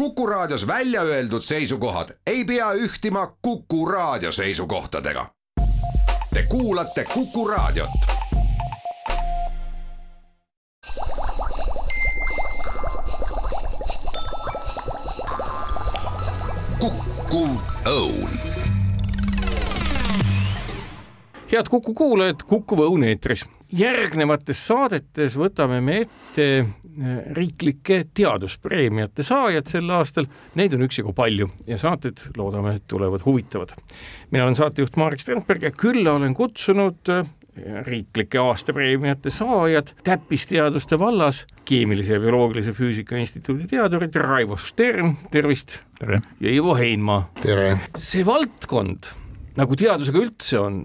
Kuku Raadios välja öeldud seisukohad ei pea ühtima Kuku Raadio seisukohtadega. Te kuulate Kuku Raadiot. kukkuv õun head Kuku kuulajad, Kuku Õun eetris. järgnevates saadetes võtame me ette riiklike teaduspreemiate saajad sel aastal, neid on üksjagu palju ja saated loodame, et tulevad huvitavad. mina olen saatejuht Marek Strandberg ja külla olen kutsunud eh, riiklike aastapreemiate saajad täppisteaduste vallas, keemilise ja bioloogilise füüsika instituudi teadurid Raivo Stern, tervist! tere! ja Ivo Heinma. tere! see valdkond, nagu teadusega üldse on,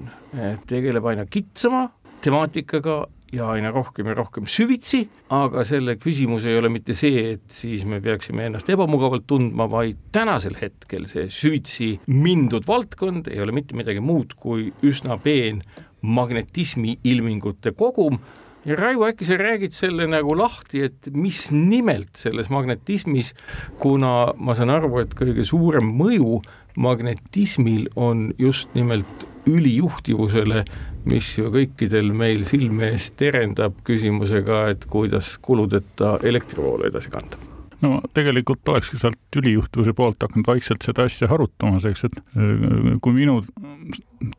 tegeleb aina kitsama temaatikaga ja aina rohkem ja rohkem süvitsi, aga selle küsimus ei ole mitte see, et siis me peaksime ennast ebamugavalt tundma, vaid tänasel hetkel see süvitsi mindud valdkond ei ole mitte midagi muud kui üsna peen magnetismi ilmingute kogum. Ja Raivo, äkki sa räägid selle nagu lahti, et mis nimelt selles magnetismis, kuna ma saan aru, et kõige suurem mõju magnetismil on just nimelt ülijuhtivusele, mis ju kõikidel meil silme ees terendab küsimusega, et kuidas kuludeta elektrivoolu edasi kanda. No tegelikult olekski sealt ülijuhtuvuse poolt hakanud vaikselt seda asja harutama, selleks et äh, kui minu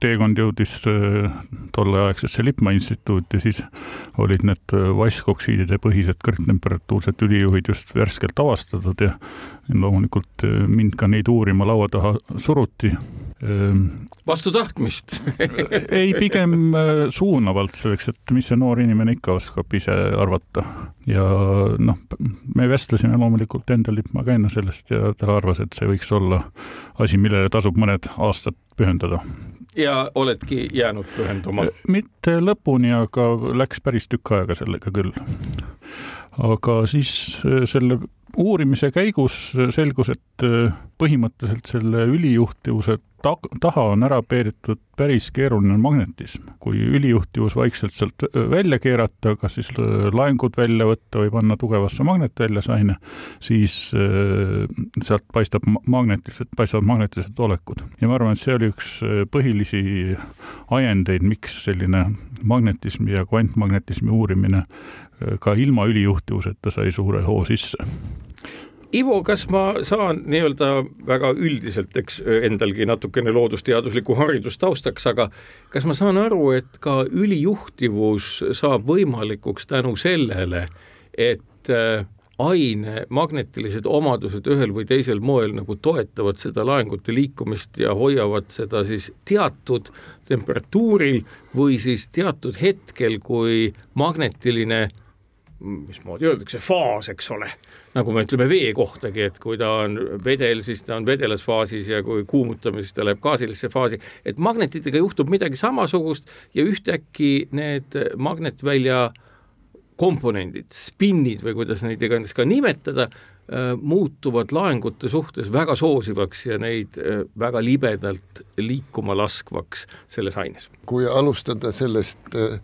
teekond jõudis äh, tolleaegsesse Lippmaa instituuti, siis olid need äh, vaskoksiidide põhised kõrgtemperatuursed ülijuhid just värskelt avastatud ja loomulikult mind ka neid uurima laua taha suruti vastu tahtmist ei, pigem suunavalt selleks, et mis see noor inimene ikka oskab ise arvata ja noh, me vestlesime loomulikult endal Lippmaa käina sellest ja ta arvas, et see võiks olla asi, millele tasub mõned aastad pühendada ja oledki jäänud pühenduma? mitte lõpuni, aga läks päris tükk aega sellega küll. Aga siis selle uurimise käigus selgus, et põhimõtteliselt selle ülijuhtivuse ta-, taha on ära peeritud päris keeruline magnetism. kui ülijuhtivus vaikselt sealt välja keerata, kas siis laengud välja võtta või panna tugevasse magnetväljasaine, siis sealt paistab magnetilised, paistavad magnetilised olekud. ja ma arvan, et see oli üks põhilisi ajendeid, miks selline magnetismi ja kvantmagnetismi uurimine ka ilma ülijuhtivuseta sai suure hoo sisse. Ivo, kas ma saan nii-öelda väga üldiselt, eks endalgi natukene loodusteaduslikku haridust taustaks, aga kas ma saan aru, et ka ülijuhtivus saab võimalikuks tänu sellele, et äh, aine magnetilised omadused ühel või teisel moel nagu toetavad seda laengute liikumist ja hoiavad seda siis teatud temperatuuril või siis teatud hetkel, kui magnetiline mismoodi öeldakse, faas, eks ole, nagu me ütleme vee kohtagi, et kui ta on vedel, siis ta on vedelasfaasis ja kui kuumutame, siis ta läheb gaasilisse faasi, et magnetitega juhtub midagi samasugust ja ühtäkki need magnetvälja komponendid, spinnid või kuidas neid iganes ka nimetada, äh, muutuvad laengute suhtes väga soosivaks ja neid äh, väga libedalt liikuma laskvaks selles aines. kui alustada sellest äh,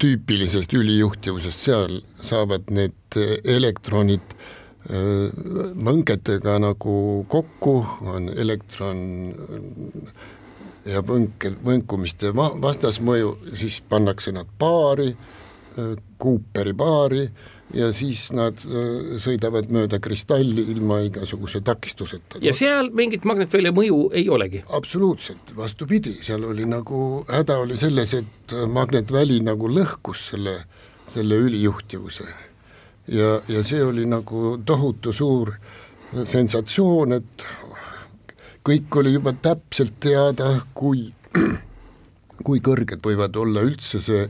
tüüpilisest ülijuhtivusest, seal saavad need elektronid võnketega nagu kokku, on elektron ja võnke, võnkumiste vastasmõju, siis pannakse nad paari, Cooperi paari ja siis nad äh, sõidavad mööda kristalli ilma igasuguse takistuseta. ja seal mingit magnetvälja mõju ei olegi? absoluutselt, vastupidi, seal oli nagu, häda oli selles, et magnetväli nagu lõhkus selle, selle ülijuhtivuse. ja, ja see oli nagu tohutu suur sensatsioon, et kõik oli juba täpselt teada, kui, kui kõrged võivad olla üldse see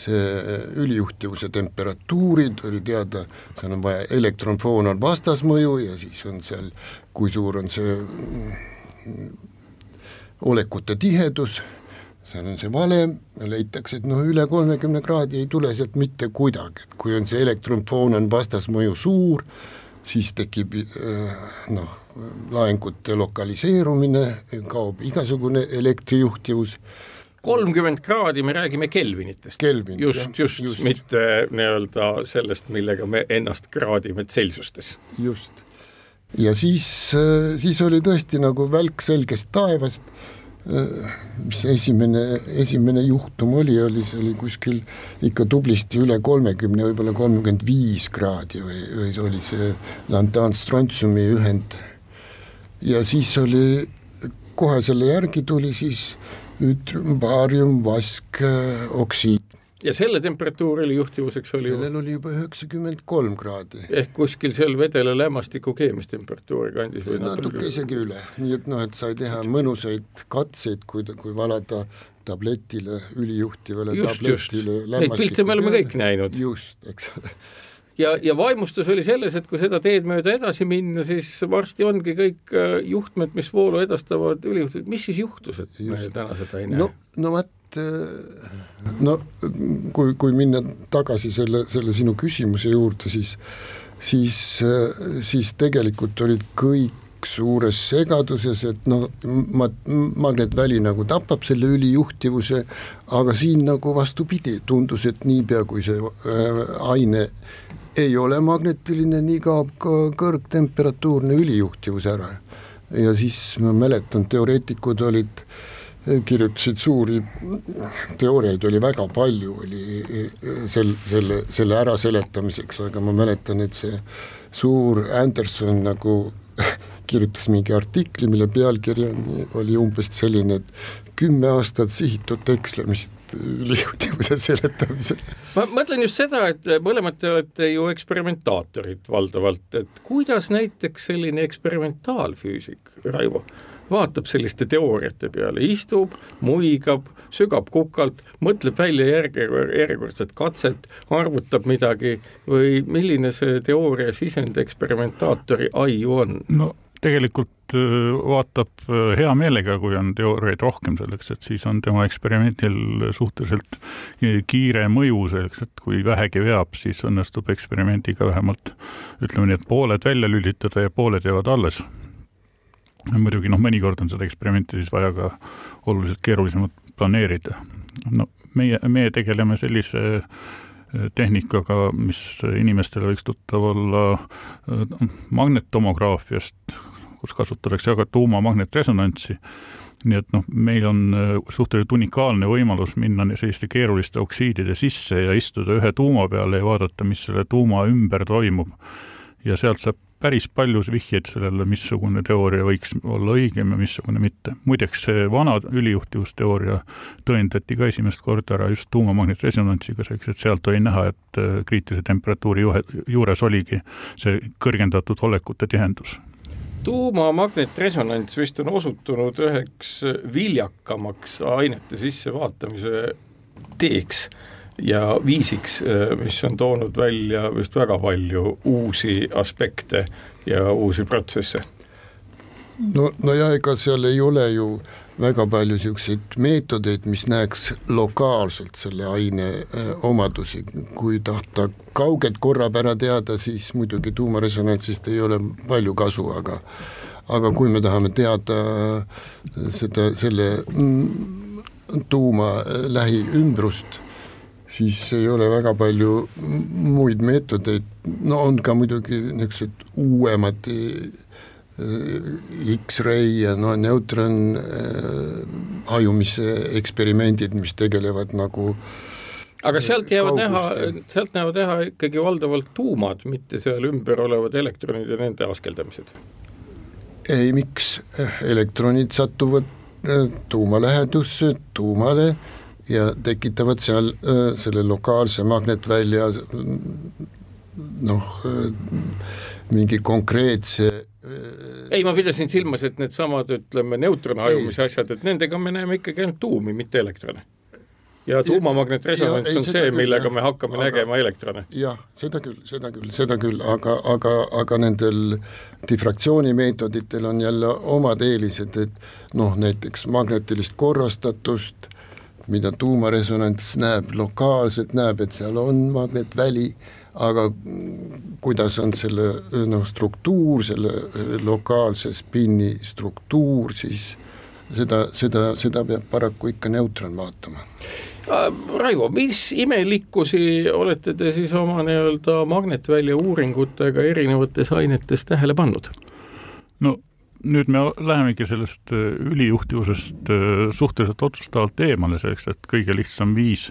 see ülijuhtivuse temperatuurid oli teada, seal on vaja elektronfoon on vastasmõju ja siis on seal, kui suur on see mm, olekute tihedus, seal on see valem leitakse, et noh, üle kolmekümne kraadi ei tule sealt mitte kuidagi, et kui on see elektronfoon on vastasmõju suur, siis tekib äh, noh, laengute lokaliseerumine, kaob igasugune elektrijuhtivus kolmkümmend kraadi, me räägime Kelvinitest. Kelvin, just, just, just. mitte nii-öelda sellest, millega me ennast kraadime Celsiustes. just. ja siis, siis oli tõesti nagu välk selgest taevast, mis esimene, esimene juhtum oli, oli, see oli kuskil ikka tublisti üle kolmekümne, võib-olla kolmkümmend viis kraadi või, või oli see lantaan strontsiumi ühend. ja siis oli, kohe selle järgi tuli siis ütrüm, baarium, vask, oksiid. ja selle temperatuur oli juhtivuseks oli sellel oli juba üheksakümmend kolm kraadi. ehk kuskil seal vedela lämmastiku keemistemperatuuri kandis või natuke isegi üle, nii et noh, et sai teha mõnusaid katseid, kui, kui valada tabletile, ülijuhtivale just, tabletile just. Neid pilte me oleme kõik näinud. just, eks ole ja, ja vaimustus oli selles, et kui seda teed mööda edasi minna, siis varsti ongi kõik äh, juhtmed, mis voolu edastavad, ülijuhtmed, mis siis juhtus, et Just. me täna seda ei näe? no, no vot, äh, no kui, kui minna tagasi selle, selle sinu küsimuse juurde, siis siis, äh, siis tegelikult olid kõik suures segaduses, et noh, ma-, magnetväli nagu tapab selle ülijuhtivuse, aga siin nagu vastupidi, tundus, et niipea, kui see äh, aine ei ole magnetiline, nii kaob ka kõrgtemperatuurne ülijuhtivus ära. ja siis ma mäletan, teoreetikud olid, kirjutasid suuri teooriaid oli väga palju, oli sel, selle, selle äraseletamiseks, aga ma mäletan, et see suur Anderson nagu kirjutas mingi artikli, mille pealkiri on, oli umbes selline, et kümme aastat sihitud ekslemist ülijuhtivuse seletamisel. ma mõtlen just seda, et mõlemad te olete ju eksperimentaatorid valdavalt, et kuidas näiteks selline eksperimentaalfüüsik, Raivo, vaatab selliste teooriate peale, istub, muigab, sügab kukalt, mõtleb välja järge, järjekordset katset, arvutab midagi või milline see teooria sisend eksperimentaatori aiu on? no tegelikult äh, vaatab äh, hea meelega, kui on teooriaid rohkem selleks, et siis on tema eksperimendil suhteliselt äh, kiire mõju selleks, et kui vähegi veab, siis õnnestub eksperimendiga vähemalt ütleme nii, et pooled välja lülitada ja pooled jäävad alles. muidugi noh, mõnikord on seda eksperimenti siis vaja ka oluliselt keerulisemalt planeerida. no meie, meie tegeleme sellise tehnikaga, mis inimestele võiks tuttav olla magnetomograafiast, kus kasutatakse aga tuumamagnetresonantsi. nii et noh, meil on äh, suhteliselt unikaalne võimalus minna selliste keeruliste oksiidide sisse ja istuda ühe tuuma peale ja vaadata, mis selle tuuma ümber toimub. ja sealt saab päris palju vihjeid sellele, missugune teooria võiks olla õigem ja missugune mitte. muideks see vana ülijuhtivusteooria tõendati ka esimest korda ära just tuumamagnetresonantsiga, selleks et sealt oli näha, et äh, kriitilise temperatuuri juhe, juures oligi see kõrgendatud olekute tihendus tuumamagnetresonants vist on osutunud üheks viljakamaks ainete sissevaatamise teeks ja viisiks, mis on toonud välja vist väga palju uusi aspekte ja uusi protsesse. no, no ja ega seal ei ole ju väga palju niisuguseid meetodeid, mis näeks lokaalselt selle aine äh, omadusi, kui tahta kauget korrapära teada, siis muidugi tuumaresonantsist ei ole palju kasu, aga aga kui me tahame teada seda, selle mm, tuuma lähiümbrust siis ei ole väga palju muid meetodeid, no on ka muidugi niisugused uuemad äh, X-ray ja no neutron äh, hajumise eksperimendid, mis tegelevad nagu aga sealt jäävad näha, sealt näevad näha ikkagi valdavalt tuumad, mitte seal ümber olevad elektronid ja nende askeldamised. ei, miks, elektronid satuvad äh, tuuma lähedusse, tuumale ja tekitavad seal äh, selle lokaalse magnetvälja noh, äh, mingi konkreetse äh, ei, ma pidasin silmas, et needsamad, ütleme, neutronhajumise asjad, et nendega me näeme ikkagi ainult tuumi, mitte elektrone. ja tuumamagnetresonants on see, millega me hakkame aga, nägema elektrone. jah, seda küll, seda küll, seda küll, aga, aga, aga nendel difraktsioonimeetoditel on jälle omad eelised, et noh, näiteks magnetilist korrastatust mida tuumaresonants näeb lokaalselt, näeb, et seal on magnetväli, aga kuidas on selle noh, struktuur, selle lokaalse spinni struktuur, siis seda, seda, seda peab paraku ikka neutron vaatama äh, Raivo, mis imelikkusi olete te siis oma nii-öelda magnetvälja uuringutega erinevates ainetes tähele pannud? no nüüd me lähemegi sellest äh, ülijuhtivusest äh, suhteliselt otsustavalt eemale, selleks et kõige lihtsam viis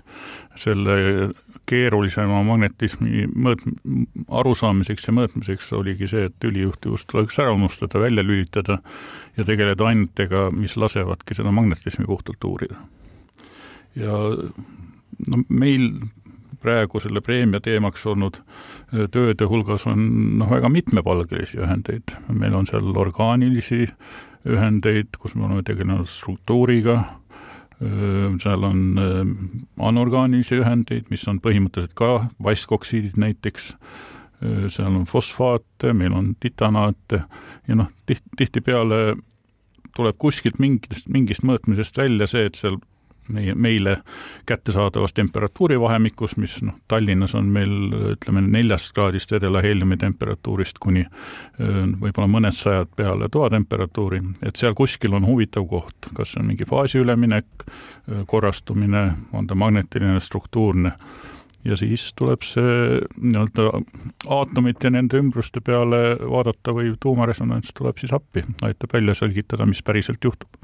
selle keerulisema magnetismi mõõt-, arusaamiseks ja mõõtmiseks oligi see, et ülijuhtivust tuleks ära unustada, välja lülitada ja tegeleda ainetega, mis lasevadki seda magnetismi puhtalt uurida. ja no meil praegu selle preemia teemaks olnud tööde hulgas on noh, väga mitmepalgelisi ühendeid, meil on seal orgaanilisi ühendeid, kus me oleme tegelenud struktuuriga, seal on anorgaanilisi ühendeid, mis on põhimõtteliselt ka vaskoksiidid näiteks, seal on fosfaate, meil on titanaate ja noh, tiht-, tihtipeale tuleb kuskilt mingist, mingist mõõtmisest välja see, et seal meie, meile kättesaadavas temperatuurivahemikus, mis noh, Tallinnas on meil ütleme neljast kraadist vedela heeliumi temperatuurist kuni võib-olla mõned sajad peale toatemperatuuri, et seal kuskil on huvitav koht, kas see on mingi faasi üleminek, korrastumine, on ta magnetiline, struktuurne. Ja siis tuleb see nii-öelda aatomite ja nende ümbruste peale vaadata või tuumaresonants tuleb siis appi, aitab välja selgitada, mis päriselt juhtub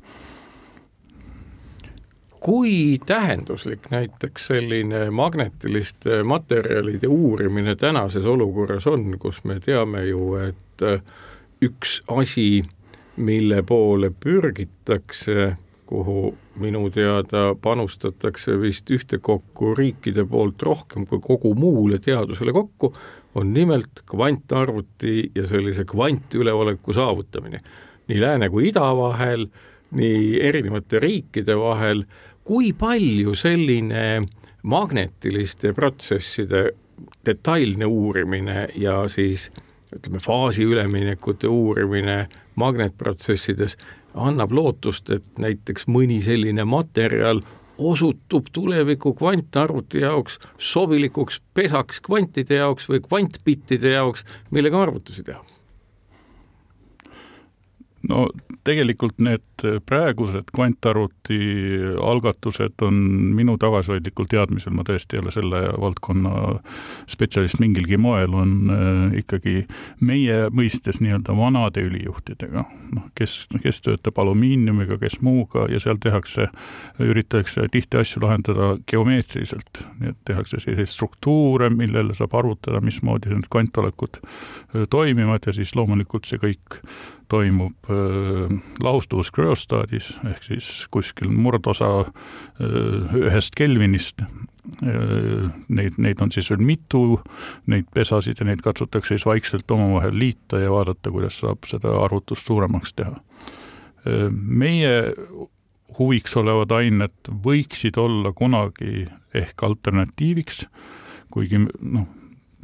kui tähenduslik näiteks selline magnetiliste materjalide uurimine tänases olukorras on, kus me teame ju, et äh, üks asi, mille poole pürgitakse, kuhu minu teada panustatakse vist ühtekokku riikide poolt rohkem kui kogu muule teadusele kokku, on nimelt kvantarvuti ja sellise kvantüleoleku saavutamine. Nii lääne kui ida vahel, nii erinevate riikide vahel kui palju selline magnetiliste protsesside detailne uurimine ja siis ütleme, faasiüleminekute uurimine magnetprotsessides annab lootust, et näiteks mõni selline materjal osutub tuleviku kvantarvuti jaoks sobilikuks pesaks kvantide jaoks või kvantbittide jaoks, millega arvutusi teha no tegelikult need praegused kvantarvuti algatused on minu tagasihoidlikul teadmisel, ma tõesti ei ole selle valdkonna spetsialist mingilgi moel, on äh, ikkagi meie mõistes nii-öelda vanade ülijuhtidega, noh, kes, kes töötab alumiiniumiga, kes muuga ja seal tehakse, üritatakse tihti asju lahendada geomeetriliselt, nii et tehakse selliseid struktuure, millele saab arvutada, mismoodi need kvantolekud äh, toimivad ja siis loomulikult see kõik toimub lahustuvus krüostaadis ehk siis kuskil murdosa ühest Kelvinist. Neid, neid on siis veel mitu, neid pesasid ja neid katsutakse siis vaikselt omavahel liita ja vaadata, kuidas saab seda arvutust suuremaks teha meie huviks olevad ained võiksid olla kunagi ehk alternatiiviks, kuigi noh,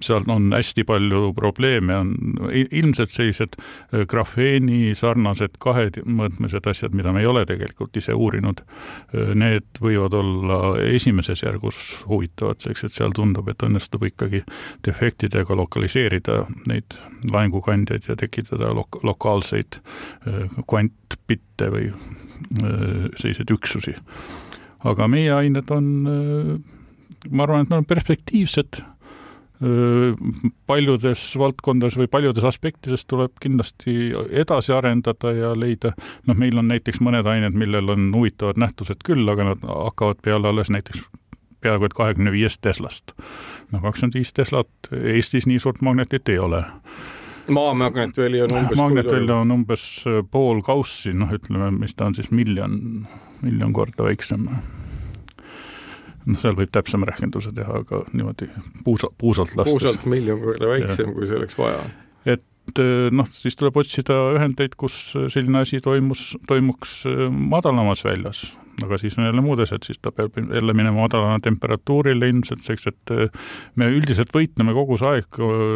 seal on hästi palju probleeme, on ilmselt sellised äh, grafeeni sarnased kahemõõtmised asjad, mida me ei ole tegelikult ise uurinud, äh, need võivad olla esimeses järgus huvitavad, selleks et seal tundub, et õnnestub ikkagi defektidega lokaliseerida neid lahingukandjaid ja tekitada lok-, lokaalseid äh, kvantbitte või selliseid üksusi. aga meie ained on, ma arvan, et nad on perspektiivsed paljudes valdkondades või paljudes aspektides tuleb kindlasti edasi arendada ja leida, noh, meil on näiteks mõned ained, millel on huvitavad nähtused küll, aga nad hakkavad peale alles näiteks peaaegu et kahekümne viiest Teslast. no kakskümmend viis Teslat Eestis nii suurt magnetit ei ole. Maamagnetväli on umbes magnetväli on umbes pool kaussi, noh, ütleme, mis ta on siis miljon, miljon korda väiksem noh, seal võib täpsema rehkenduse teha, aga niimoodi puusa, puusalt lastes. puusalt miljon korda väiksem, kui selleks vaja on. et eh, noh, siis tuleb otsida ühendeid, kus selline asi toimus, toimuks eh, madalamas väljas, aga siis on jälle muud asjad, siis ta peab jälle minema madalale temperatuurile ilmselt, selleks et eh, me üldiselt võitleme kogu see aeg,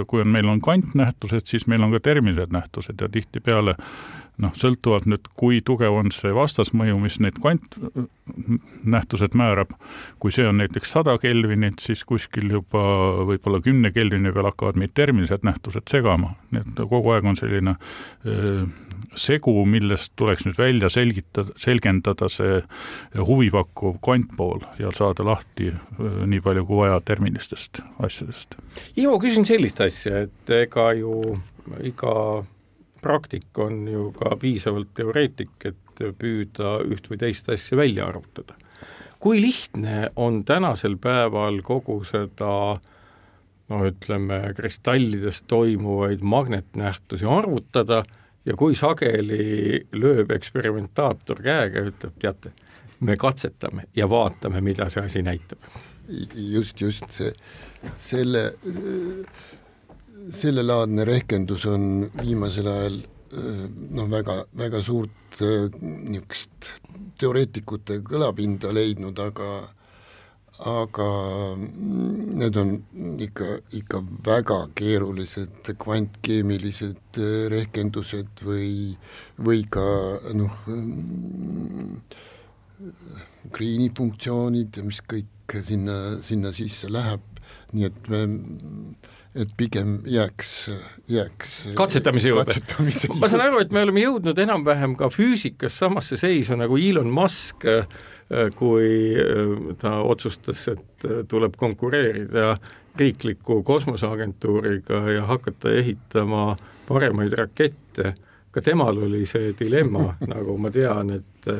kui on, meil on kvantnähtused, siis meil on ka termilised nähtused ja tihtipeale noh, sõltuvalt nüüd, kui tugev on see vastasmõju, mis need kvantnähtused määrab, kui see on näiteks sada Kelvinit, siis kuskil juba võib-olla kümne Kelvini peal hakkavad meid termilised nähtused segama, nii et kogu aeg on selline segu, millest tuleks nüüd välja selgitada, selgendada see huvipakkuv kvantpool ja saada lahti nii palju kui vaja terministest asjadest. Ivo, küsin sellist asja, et ega ju iga praktik on ju ka piisavalt teoreetik, et püüda üht või teist asja välja arvutada. kui lihtne on tänasel päeval kogu seda no ütleme, kristallides toimuvaid magnetnähtusi arvutada ja kui sageli lööb eksperimentaator käega ja ütleb, teate, me katsetame ja vaatame, mida see asi näitab. just, just see, selle, sellelaadne rehkendus on viimasel ajal noh, väga, väga suurt niisugust teoreetikute kõlapinda leidnud, aga aga need on ikka, ikka väga keerulised kvantkeemilised äh, rehkendused või, või ka noh, Greeni funktsioonid ja mis kõik sinna, sinna sisse läheb, nii et me et pigem jääks, jääks katsetamise juurde. ma saan aru, et me oleme jõudnud enam-vähem ka füüsikas samasse seisu nagu Elon Musk äh, Äh, kui äh, ta otsustas, et äh, tuleb konkureerida riikliku kosmoseagentuuriga ja hakata ehitama paremaid rakette, ka temal oli see dilemma, nagu ma tean, et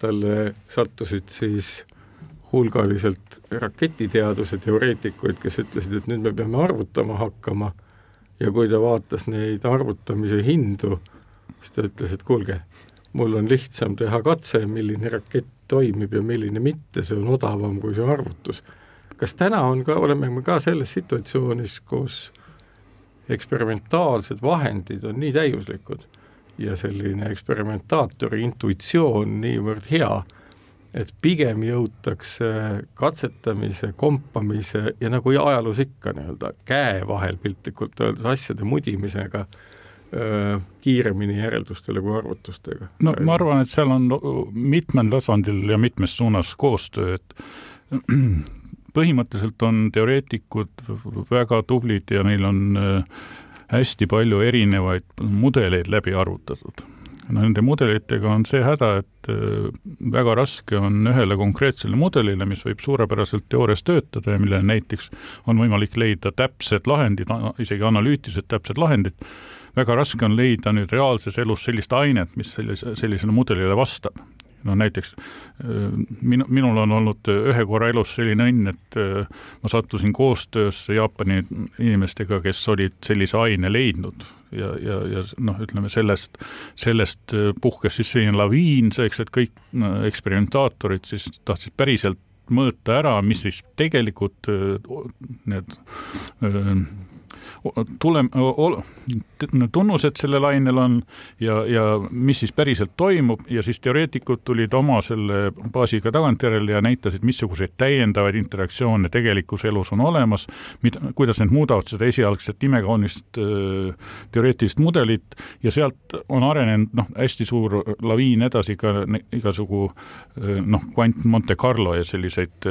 talle sattusid siis hulgaliselt raketiteaduse teoreetikuid, kes ütlesid, et nüüd me peame arvutama hakkama. Ja kui ta vaatas neid arvutamise hindu, siis ta ütles, et kuulge, mul on lihtsam teha katse, milline rakett toimib ja milline mitte, see on odavam kui see arvutus. kas täna on ka, oleme me ka selles situatsioonis, kus eksperimentaalsed vahendid on nii täiuslikud ja selline eksperimentaatori intuitsioon niivõrd hea, et pigem jõutakse katsetamise, kompamise ja nagu ajaloos ikka nii-öelda käe vahel piltlikult öeldes asjade mudimisega äh, kiiremini järeldustele kui arvutustega. no ma arvan, et seal on mitmel tasandil ja mitmes suunas koostöö, et põhimõtteliselt on teoreetikud väga tublid ja neil on hästi palju erinevaid mudeleid läbi arvutatud. nende mudelitega on see häda, et väga raske on ühele konkreetsele mudelile, mis võib suurepäraselt teoorias töötada ja millele näiteks on võimalik leida täpsed lahendid, isegi analüütilised täpsed lahendid, väga raske on leida nüüd reaalses elus sellist ainet, mis sellise, sellisele mudelile vastab. no näiteks minu, minul on olnud ühe korra elus selline õnn, et ma sattusin koostöösse Jaapani inimestega, kes olid sellise aine leidnud ja, ja, ja noh, ütleme sellest, sellest puhkes siis selline laviin, selleks et kõik eksperimentaatorid siis tahtsid päriselt mõõta ära, mis siis tegelikult need tule, tunnused sellel ainel on ja, ja mis siis päriselt toimub ja siis teoreetikud tulid oma selle baasiga tagantjärele ja näitasid, missuguseid täiendavaid interaktsioone tegelikus elus on olemas, mida, kuidas need muudavad seda esialgset imekaunist teoreetilist mudelit ja sealt on arenenud noh, hästi suur laviin edasi ka igasugu noh, kvant Monte Carlo ja selliseid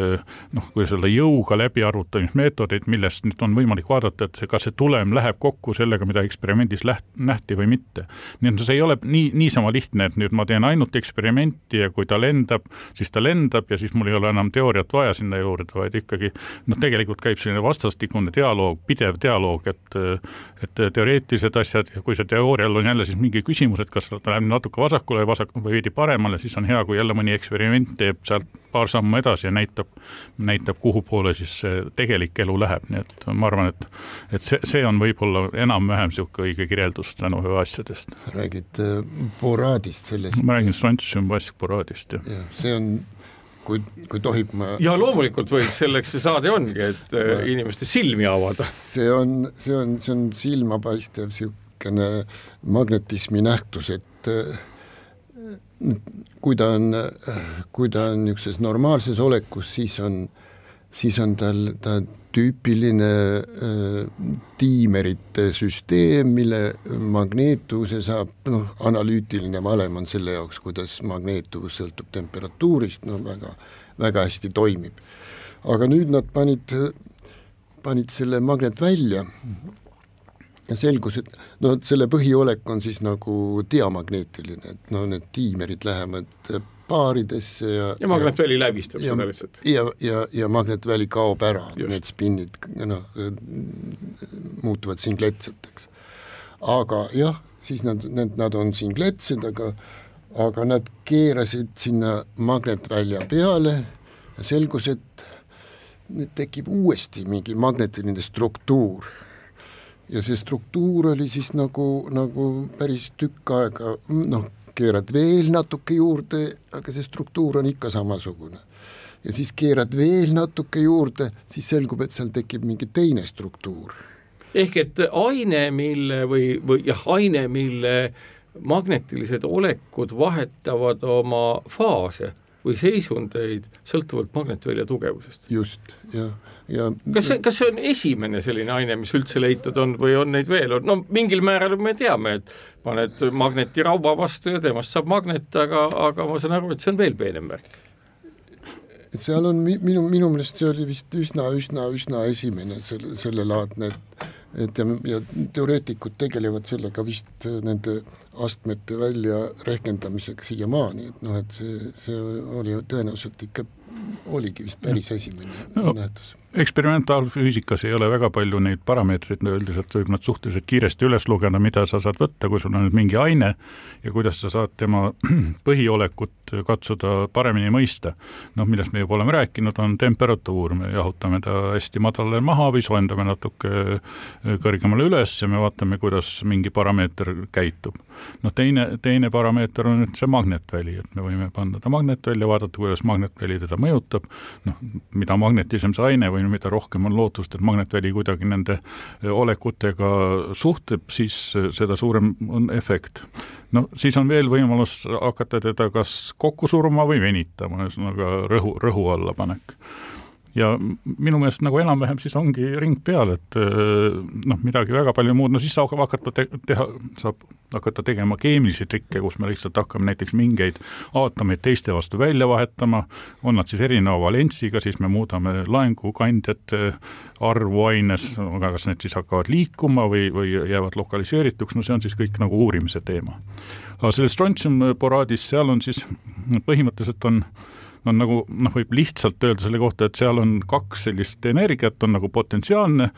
noh, kuidas öelda, jõuga läbiarvutamismeetodeid, millest nüüd on võimalik vaadata, et see, kas see tulem läheb kokku sellega, mida eksperimendis läht-, nähti või mitte. nii et see ei ole nii, niisama lihtne, et nüüd ma teen ainult eksperimenti ja kui ta lendab, siis ta lendab ja siis mul ei ole enam teooriat vaja sinna juurde, vaid ikkagi noh, tegelikult käib selline vastastikune dialoog, pidev dialoog, et et teoreetilised asjad ja kui see teoorial on jälle siis mingi küsimus, et kas ta läheb natuke vasakule või vasak- või veidi paremale, siis on hea, kui jälle mõni eksperiment teeb sealt paar sammu edasi ja näitab, näitab, kuhu poole siis see tegelik elu läheb, nii et ma arvan, et et see, see on võib-olla enam-vähem niisugune õige kirjeldus tänu asjadest. sa räägid äh, boraadist, sellest ma räägin strontsiumbaskboraadist, jah ja,. see on kui, kui tohib ma ja loomulikult võib, selleks see saade ongi, et äh, ma... inimeste silmi avada. see on, see on, see on silmapaistev niisugune magnetismi nähtus, et äh, kui ta on, kui ta on niisuguses normaalses olekus, siis on, siis on tal, ta tüüpiline äh, tiimerite süsteem, mille magneetuvuse saab, noh, analüütiline valem on selle jaoks, kuidas magneetuvus sõltub temperatuurist, no väga, väga hästi toimib. aga nüüd nad panid, panid selle magnet välja ja selgus, et no selle põhiolek on siis nagu diamagneetiline, et no need diimerid lähevad paaridesse ja ja magnetväli läbistab ja, seda lihtsalt. ja, ja, ja magnetväli kaob ära, need spinnid noh, muutuvad singletseteks. aga jah, siis nad, need, nad on singletsed, aga aga nad keerasid sinna magnetvälja peale ja selgus, et nüüd tekib uuesti mingi magnetiline struktuur. ja see struktuur oli siis nagu, nagu päris tükk aega noh, keerad veel natuke juurde, aga see struktuur on ikka samasugune. ja siis keerad veel natuke juurde, siis selgub, et seal tekib mingi teine struktuur. ehk et aine, mille või, või jah, aine, mille magnetilised olekud vahetavad oma faase või seisundeid sõltuvalt magnetvälja tugevusest. just, jah, ja kas see, kas see on esimene selline aine, mis üldse leitud on või on neid veel, no mingil määral me teame, et paned magneti raua vastu ja temast saab magnet, aga, aga ma saan aru, et see on veel peenem värk. et seal on minu, minu meelest see oli vist üsna, üsna, üsna esimene selle, sellelaadne, et et ja, ja teoreetikud tegelevad sellega vist nende astmete välja rehkendamisega siiamaani, et noh, et see, see oli tõenäoliselt ikka, oligi vist päris esimene no, nähtus eksperimentaalfüüsikas ei ole väga palju neid parameetreid, üldiselt võib nad suhteliselt kiiresti üles lugeda, mida sa saad võtta, kui sul on nüüd mingi aine ja kuidas sa saad tema põhiolekut katsuda paremini mõista. noh, millest me juba oleme rääkinud, on temperatuur, me jahutame ta hästi madalale maha või soojendame natuke kõrgemale üles ja me vaatame, kuidas mingi parameeter käitub. noh, teine, teine parameeter on nüüd see magnetväli, et me võime panna ta magnetvälja, vaadata, kuidas magnetväli teda mõjutab, noh, mida magnetisem see aine või või mida rohkem on lootust, et magnetväli kuidagi nende olekutega suhtleb, siis seda suurem on efekt. no siis on veel võimalus hakata teda kas kokku suruma või venitama, ühesõnaga rõhu, rõhu allapanek ja minu meelest nagu enam-vähem siis ongi ring peal, et noh, midagi väga palju muud, no siis saab hakata te teha, saab hakata tegema keemilisi trikke, kus me lihtsalt hakkame näiteks mingeid aatomeid teiste vastu välja vahetama, on nad siis erineva valentsiga, siis me muudame laengukandjate arvu aines, aga kas need siis hakkavad liikuma või, või jäävad lokaliseerituks, no see on siis kõik nagu uurimise teema. aga selles strontsium boraadis, seal on siis põhimõtteliselt on on nagu noh, võib lihtsalt öelda selle kohta, et seal on kaks sellist energiat, on nagu potentsiaalne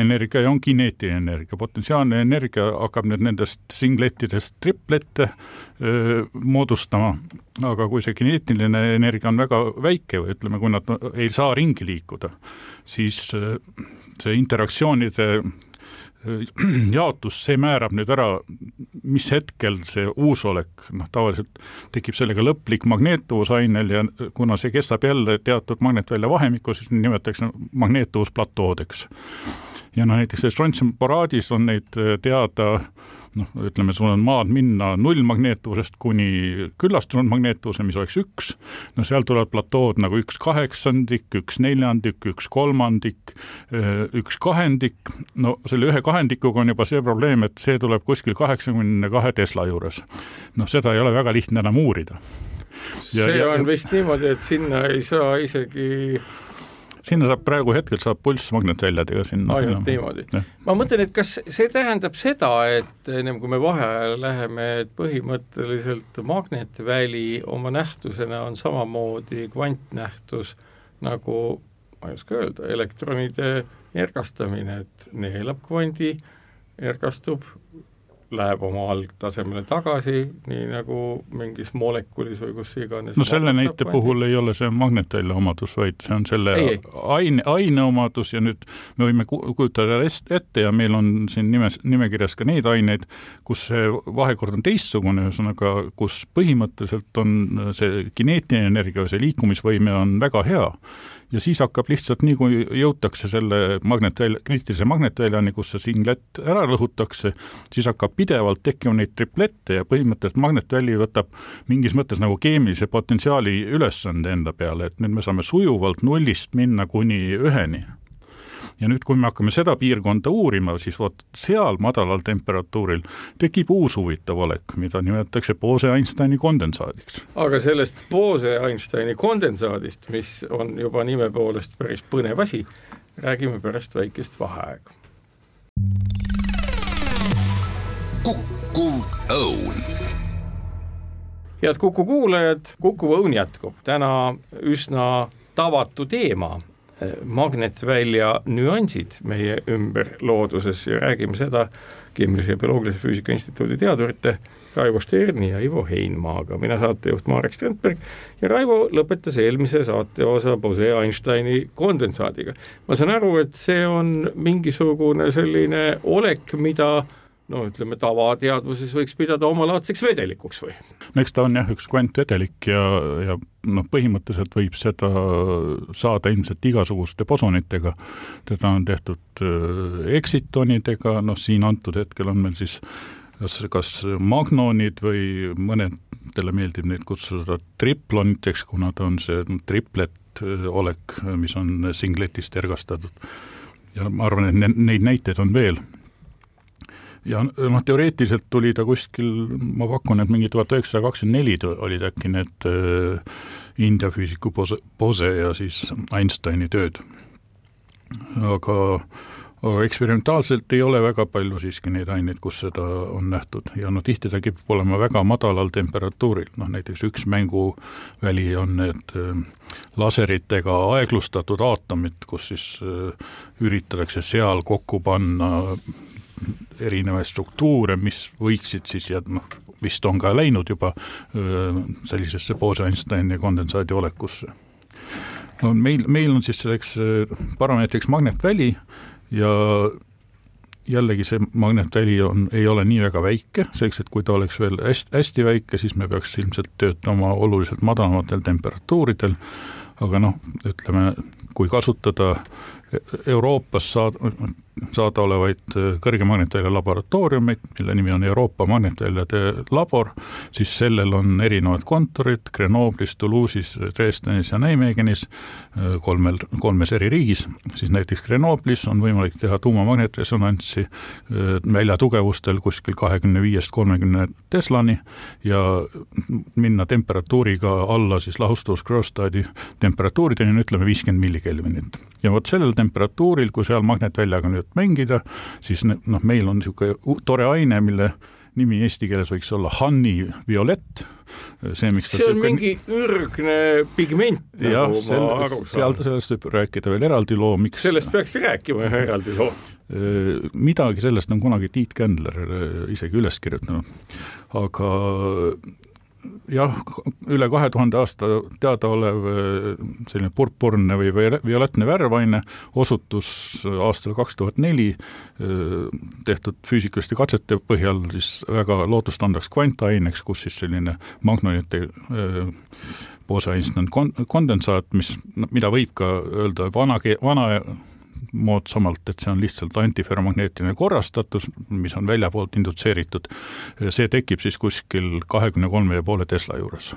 energia ja on kineetiline energia. potentsiaalne energia hakkab nüüd nendest singlettidest triplette öö, moodustama, aga kui see kineetiline energia on väga väike või ütleme, kui nad ei saa ringi liikuda, siis see interaktsioonide jaotus, see määrab nüüd ära, mis hetkel see uusolek, noh tavaliselt tekib sellega lõplik magneetuvus ainel ja kuna see kestab jälle teatud magnetvälja vahemikku, siis nimetatakse magneetuvusplatoodeks. ja noh, näiteks selles strontsium boraadis on neid teada noh, ütleme, sul on maad minna nullmagneetuvusest kuni küllastunud magneetuvuse, mis oleks üks, no seal tulevad platood nagu üks kaheksandik, üks neljandik, üks kolmandik, üks kahendik, no selle ühe kahendikuga on juba see probleem, et see tuleb kuskil kaheksakümne kahe Tesla juures. noh, seda ei ole väga lihtne enam uurida. see ja, on vist niimoodi, et sinna ei saa isegi sinna saab praegu hetkel saab pulss magnetväljadega sinna. ainult niimoodi. ma mõtlen, et kas see tähendab seda, et ennem kui me vaheajale läheme, et põhimõtteliselt magnetväli oma nähtusena on samamoodi kvantnähtus nagu ma ei oska öelda, elektronide ergastamine, et neelab kvandi, ergastub, läheb oma algtasemele tagasi, nii nagu mingis molekulis või kus iganes. no selle näite puhul ei ole see magnetvälja omadus, vaid see on selle ei, ei. aine, aine omadus ja nüüd me võime kujutada ette ja meil on siin nimes, nimekirjas ka neid aineid, kus see vahekord on teistsugune, ühesõnaga, kus põhimõtteliselt on see kineetiline energia, see liikumisvõime on väga hea ja siis hakkab lihtsalt nii, kui jõutakse selle magnetvälja, kriitilise magnetväljani, kus see singlet ära lõhutakse, siis hakkab pidevalt tekkima neid triplette ja põhimõtteliselt magnetväli võtab mingis mõttes nagu keemilise potentsiaali ülesande enda peale, et nüüd me saame sujuvalt nullist minna kuni üheni ja nüüd, kui me hakkame seda piirkonda uurima, siis vot seal madalal temperatuuril tekib uus huvitav olek, mida nimetatakse Bose-Einsteini kondensaadiks. aga sellest Bose-Einsteini kondensaadist, mis on juba nime poolest päris põnev asi, räägime pärast väikest vaheaega. Kukkuv Õun head Kuku kuulajad, Kuku Õun jätkub täna üsna tavatu teema, magnetvälja nüansid meie ümber looduses ja räägime seda Keemilise ja Bioloogilise Füüsika Instituudi teadurite Raivo Sterni ja Ivo Heinmaaga, mina saatejuht Marek Strandberg ja Raivo lõpetas eelmise saateosa Bose-Einsteini kondensaadiga. ma saan aru, et see on mingisugune selline olek, mida no ütleme, tavateadvuses võiks pidada omalaadseks vedelikuks või? no eks ta on jah, üks kvantvedelik ja, ja noh, põhimõtteliselt võib seda saada ilmselt igasuguste bosonitega, teda on tehtud äh, eksitonidega, noh siin antud hetkel on meil siis kas, kas magnonid või mõnedele meeldib neid kutsuda triploniteks, kuna ta on see triplet äh, olek, mis on singletist ergastatud. ja ma arvan, et ne, neid näiteid on veel ja noh, teoreetiliselt tuli ta kuskil, ma pakun, et mingi tuhat üheksasada kakskümmend neli olid äkki need äh, India füüsiku Bose, Bose ja siis Einsteini tööd. aga, aga eksperimentaalselt ei ole väga palju siiski neid aineid, kus seda on nähtud ja no tihti ta kipub olema väga madalal temperatuuril, noh näiteks üks mänguväli on need äh, laseritega aeglustatud aatomid, kus siis äh, üritatakse seal kokku panna erinevaid struktuure, mis võiksid siis ja noh, vist on ka läinud juba sellisesse Bose-Einsteini kondensaadi olekusse. no meil, meil on siis selleks parameetriks magnetväli ja jällegi see magnetväli on, ei ole nii väga väike, selleks et kui ta oleks veel hästi, hästi väike, siis me peaks ilmselt töötama oluliselt madalamatel temperatuuridel, aga noh, ütleme, kui kasutada Euroopas saad-, saadaolevaid äh, kõrge magnetvälja laboratooriumeid, mille nimi on Euroopa magnetväljade labor, siis sellel on erinevad kontorid Grenoblis, Toulouse'is, Dresdenis ja Nijmegenis, äh, kolmel, kolmes eri riigis, siis näiteks Grenoblis on võimalik teha tuumamagnetresonantsi äh, väljatugevustel kuskil kahekümne viiest kolmekümne teslani ja minna temperatuuriga alla siis lahustuvuskroostaadi temperatuurideni, no ütleme viiskümmend millikelvinit. ja vot sellel temperatuuril, kui seal magnetväljaga nüüd mängida, siis noh, meil on niisugune tore aine, mille nimi eesti keeles võiks olla Hanni violett, see, miks see on mingi ürgne pigment, nagu saan. seal, sellest võib rääkida veel eraldi loo, miks sellest peakski rääkima ühe eraldi loo. Midagi sellest on kunagi Tiit Kändler isegi üles kirjutanud, aga jah, üle kahe tuhande aasta teadaolev eh, selline purpurne või violettne värvaine osutus aastal kaks tuhat neli eh, tehtud füüsikaliste katsete põhjal siis väga lootustandvaks kvantaineks, kus siis selline magnonite eh, Bose-Einstein kondensaat, mis, mida võib ka öelda vana, vana moodsamalt, et see on lihtsalt antiferromagneetiline korrastatus, mis on välja poolt indutseeritud, see tekib siis kuskil kahekümne kolme ja poole Tesla juures.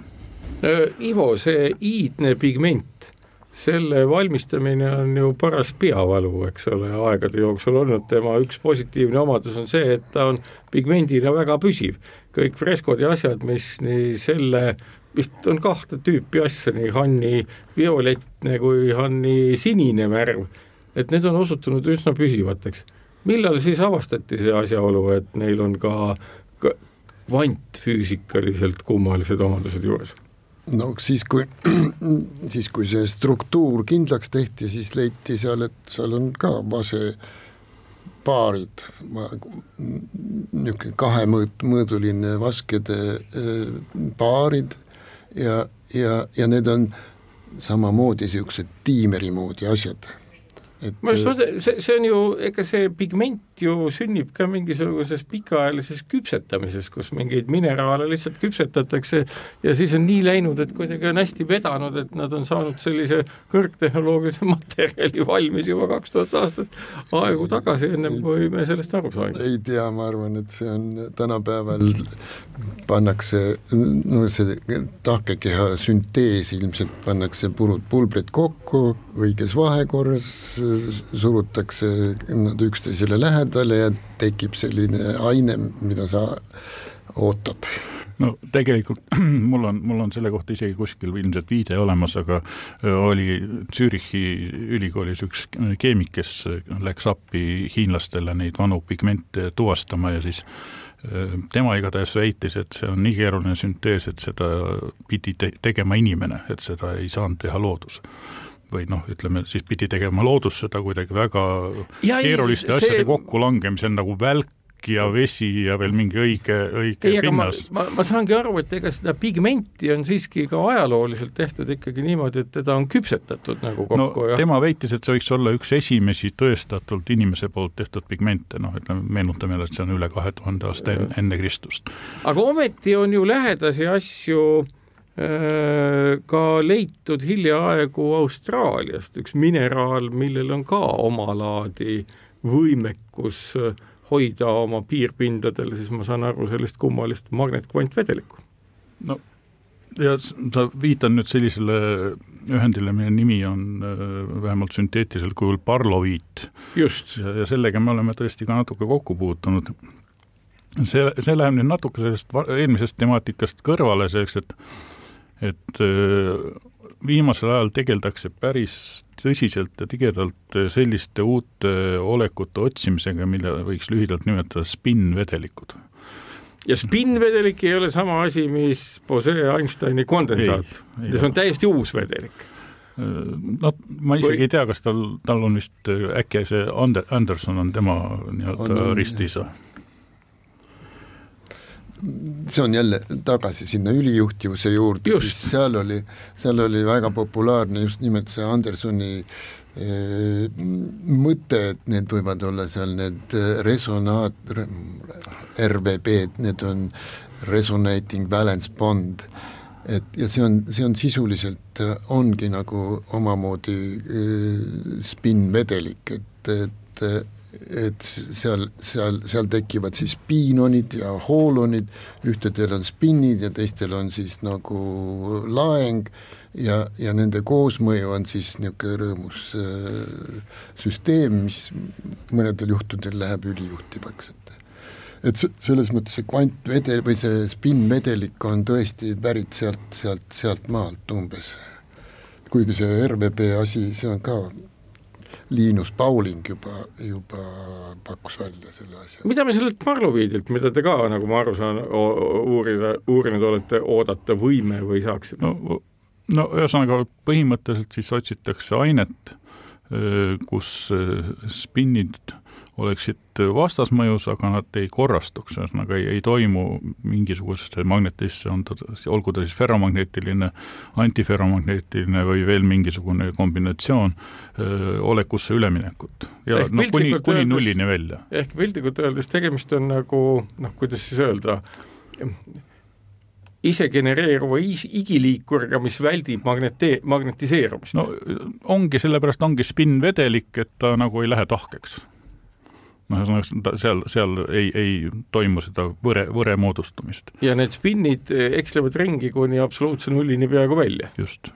Ivo, see iidne pigment, selle valmistamine on ju paras peavalu, eks ole, aegade jooksul olnud, tema üks positiivne omadus on see, et ta on pigmendina väga püsiv. kõik freskod ja asjad, mis nii selle vist on kahte tüüpi asja, nii Hanni violettne kui Hanni sinine värv et need on osutunud üsna püsivateks. millal siis avastati see asjaolu, et neil on ka kvantfüüsikaliselt kummalised omadused juures? no siis, kui, siis kui see struktuur kindlaks tehti, siis leiti seal, et seal on ka base paarid, niisugune kahemõõduline vaskede paarid ja, ja, ja need on samamoodi niisugused tiimeri moodi asjad et ma just mõtlen, see, see on ju, ega see pigment ju sünnib ka mingisuguses pikaajalises küpsetamises, kus mingeid mineraale lihtsalt küpsetatakse ja siis on nii läinud, et kuidagi on hästi vedanud, et nad on saanud sellise kõrgtehnoloogilise materjali valmis juba kaks tuhat aastat aegu tagasi, ennem kui me sellest aru saime. ei tea, ma arvan, et see on tänapäeval pannakse, no see tahkekeha süntees ilmselt pannakse purud, pulbrid kokku õiges vahekorras, surutakse nad üksteisele lähedale ja tekib selline aine, mida sa ootad. no tegelikult mul on, mul on selle kohta isegi kuskil ilmselt viide olemas, aga oli Zürichi ülikoolis üks keemik, kes läks appi hiinlastele neid vanu pigmente tuvastama ja siis tema igatahes väitis, et see on nii keeruline süntees, et seda pidi te tegema inimene, et seda ei saanud teha loodus või noh, ütleme siis pidi tegema loodus seda kuidagi väga ja keeruliste ei, see... asjade kokkulangemisel nagu välk ja vesi ja veel mingi õige, õige ei, pinnas. ma, ma, ma saangi aru, et ega seda pigmenti on siiski ka ajalooliselt tehtud ikkagi niimoodi, et teda on küpsetatud nagu kokku no, ja tema väitis, et see võiks olla üks esimesi tõestatult inimese poolt tehtud pigmente, noh, ütleme, meenutame jälle, et see on üle kahe tuhande aasta enne, enne Kristust. aga ometi on ju lähedasi asju Äh, ka leitud hiljaaegu Austraaliast üks mineraal, millel on ka omalaadi võimekus äh, hoida oma piirpindadel, siis ma saan aru sellist kummalist magnetkvantvedelikku. no ja sa viitad nüüd sellisele ühendile, mille nimi on äh, vähemalt sünteetilisel kujul parloviit. just. ja, ja sellega me oleme tõesti ka natuke kokku puutunud. see, see läheb nüüd natuke sellest eelmisest temaatikast kõrvale, selleks et et äh, viimasel ajal tegeldakse päris tõsiselt ja tigedalt äh, selliste uute olekute otsimisega, mille võiks lühidalt nimetada spinnvedelikud. ja spinnvedelik ei ole sama asi, mis Bose-Einsteini kondensaat, see on täiesti uus vedelik. No ma isegi Või... ei tea, kas tal, tal on vist äkki see Ander-, Anderson on tema nii-öelda ristiisa see on jälle tagasi sinna ülijuhtivuse juurde, siis seal oli, seal oli väga populaarne just nimelt see Andersoni e, mõte, et need võivad olla seal need resonaat-, RVB-d, need on resonating valence bond, et ja see on, see on sisuliselt, ongi nagu omamoodi spinnvedelik, et, et et seal, seal, seal tekivad siis piinonid ja hoolonid, ühtedel on spinnid ja teistel on siis nagu laeng ja, ja nende koosmõju on siis niisugune rõõmus äh, süsteem, mis mõnedel juhtudel läheb ülijuhtivaks, et et selles mõttes see kvantvedel või see spinnvedelik on tõesti pärit sealt, sealt, sealt maalt umbes. kuigi see RVP asi, see on ka Liinus Pauling juba, juba pakkus välja selle asja. mida me sellelt Marloviidilt, mida te ka, nagu ma aru saan, uurida, uurinud olete, oodata võime või saaksime? no, no ühesõnaga põhimõtteliselt siis otsitakse ainet, kus spinnid oleksid vastasmõjus, aga nad ei korrastuks, ühesõnaga ei, ei toimu mingisugusesse magnetisse, on ta, olgu ta siis ferromagneetiline, antiferromagneetiline või veel mingisugune kombinatsioon, olekusse üleminekut. ja ehk noh, kuni, kuni nullini välja. ehk piltlikult öeldes tegemist on nagu noh, kuidas siis öelda, isegenereeruva igiliikuriga, mis väldib magnete-, magnetiseerumist. no ongi, sellepärast ongi spinnvedelik, et ta nagu ei lähe tahkeks noh, ühesõnaga seal, seal ei, ei toimu seda võre, võre moodustumist. ja need spinnid eh, ekslevad ringi kuni absoluutse nullini peaaegu välja. just.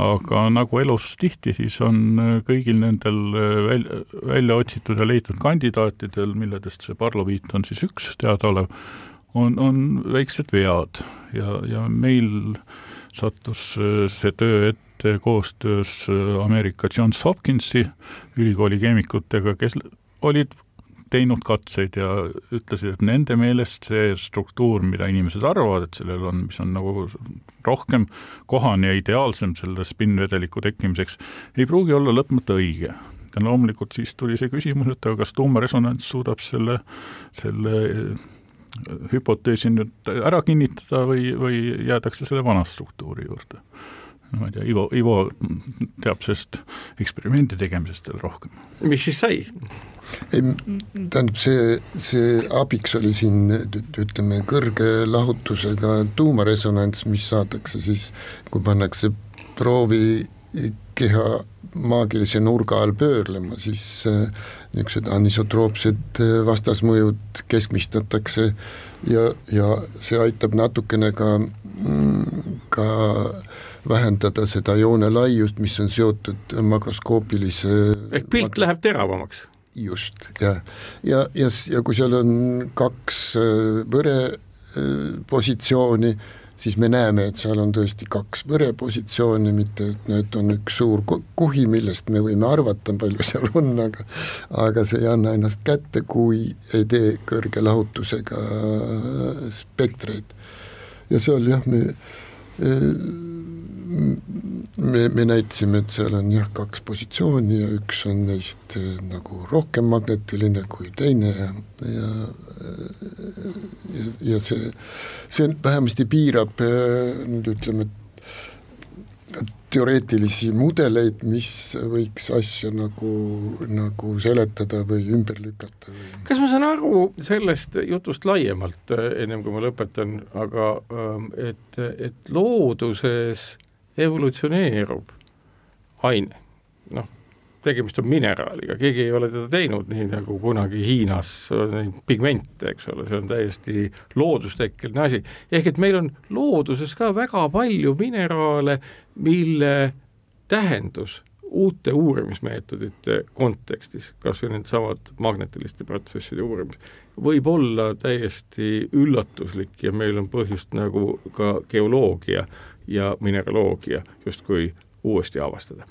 aga nagu elus tihti, siis on eh, kõigil nendel eh, välja, välja otsitud ja leitud kandidaatidel, milledest see parloviit on siis üks teadaolev, on, on väiksed vead ja, ja meil sattus see töö ette koostöös Ameerika Johns Hopkinsi ülikooli keemikutega, kes olid teinud katseid ja ütlesid, et nende meelest see struktuur, mida inimesed arvavad, et sellel on, mis on nagu rohkem kohane ja ideaalsem selle spinnvedeliku tekkimiseks, ei pruugi olla lõpmata õige. ja loomulikult siis tuli see küsimus, et aga kas tuumaresonants suudab selle, selle äh, hüpoteesi nüüd ära kinnitada või, või jäädakse selle vana struktuuri juurde ma ei tea, Ivo, Ivo teab sellest eksperimendi tegemisest veel rohkem. mis siis sai? ei, tähendab see, see abiks oli siin ütleme, kõrge lahutusega tuumaresonants, mis saadakse siis, kui pannakse proovi keha maagilise nurga all pöörlema, siis äh, niisugused anisotroopsed äh, vastasmõjud keskmistatakse ja, ja see aitab natukene ka, mm, ka vähendada seda joone laiust, mis on seotud makroskoopilise ehk pilt läheb teravamaks just, ja, ja, ja, ja kui seal on kaks äh, võre positsiooni, siis me näeme, et seal on tõesti kaks võrepositsiooni, mitte et need on üks suur kuhi, millest me võime arvata, palju seal on, aga aga see ei anna ennast kätte, kui ei tee kõrge lahutusega spektreid. ja seal jah, me me, me näitasime, et seal on jah, kaks positsiooni ja üks on neist eh, nagu rohkem magnetiline kui teine ja, ja ja, ja see, see vähemasti piirab eh, nüüd ütleme, teoreetilisi mudeleid, mis võiks asja nagu, nagu seletada või ümber lükata või. kas ma saan aru sellest jutust laiemalt, eh, ennem kui ma lõpetan, aga et, et looduses evolutsioneerub aine, noh, tegemist on mineraaliga, keegi ei ole teda teinud nii nagu kunagi Hiinas pigmente, eks ole, see on täiesti loodustekkeline asi. ehk et meil on looduses ka väga palju mineraale, mille tähendus uute uurimismeetodite kontekstis, kas või needsamad magnetiliste protsesside uurimine, võib olla täiesti üllatuslik ja meil on põhjust nagu ka geoloogia ja mineraloogia justkui uuesti avastada?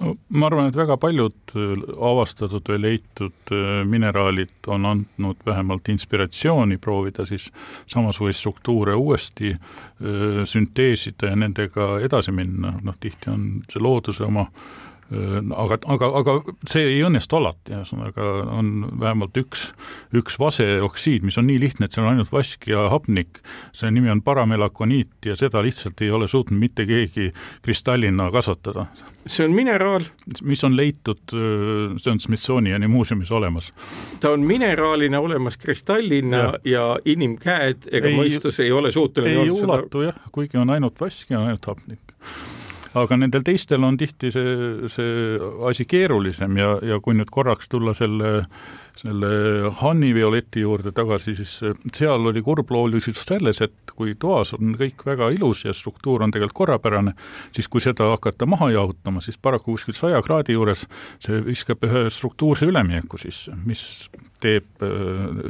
no ma arvan, et väga paljud äh, avastatud või leitud äh, mineraalid on andnud vähemalt inspiratsiooni proovida siis samasuguseid struktuure uuesti öö, äh, sünteesida ja nendega edasi minna, noh tihti on see looduse oma öö, aga, aga, aga see ei õnnestu alati, ühesõnaga on vähemalt üks, üks vaseoksiid, mis on nii lihtne, et seal on ainult vask ja hapnik, selle nimi on paramelakoniit ja seda lihtsalt ei ole suutnud mitte keegi kristallina kasvatada. see on mineraal? mis on leitud, see on Smithsoniani muuseumis olemas. ta on mineraalina olemas kristallina ja, ja inimkäed ega ei, mõistus ei ole suuteline ei ulatu seda... jah, kuigi on ainult vask ja ainult hapnik aga nendel teistel on tihti see, see asi keerulisem ja, ja kui nüüd korraks tulla selle, selle Hanni Violeti juurde tagasi, siis seal oli kurbloolisus selles, et kui toas on kõik väga ilus ja struktuur on tegelikult korrapärane, siis kui seda hakata maha jahutama, siis paraku kuskil saja kraadi juures see viskab ühe struktuurse ülemineku sisse, mis teeb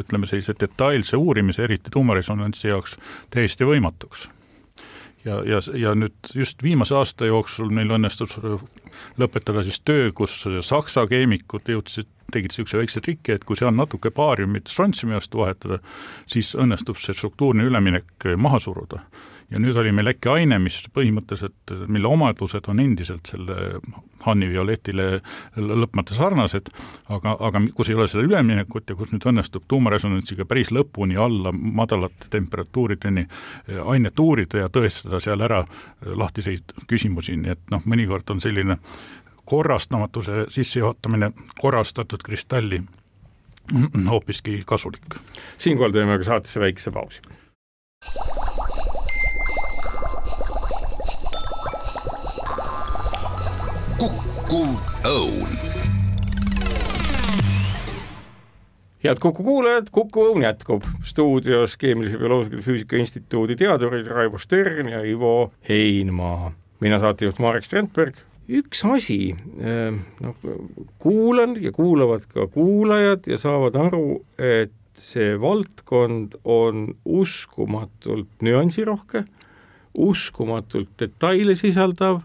ütleme sellise detailse uurimise, eriti tuumaresonantsi jaoks, täiesti võimatuks ja, ja, ja nüüd just viimase aasta jooksul meil õnnestus lõpetada siis töö, kus saksa keemikud jõudsid, tegid niisuguse väikse triki, et kui seal natuke baariumit strontsiumi vastu vahetada, siis õnnestub see struktuurne üleminek maha suruda ja nüüd oli meil äkki aine, mis põhimõtteliselt, mille omadused on endiselt selle Hanni Violetile lõpmata sarnased, aga, aga kus ei ole seda üleminekut ja kus nüüd õnnestub tuumaresonantsiga päris lõpuni alla madalate temperatuurideni ainet uurida ja tõestada seal ära lahtiseid küsimusi, nii et noh, mõnikord on selline korrastamatuse sissejuhatamine korrastatud kristalli hoopiski kasulik. siinkohal teeme ka saatesse väikese pausi. Kukkuv õun. head Kuku kuulajad, Kuku Õun jätkub stuudios Keemilise Bioloogilise Füüsika Instituudi teadurid Raivo Stern ja Ivo Heinmaa. mina saatejuht Marek Strandberg. üks asi, eh, noh, kuulan ja kuulavad ka kuulajad ja saavad aru, et see valdkond on uskumatult nüansirohke, uskumatult detaile sisaldav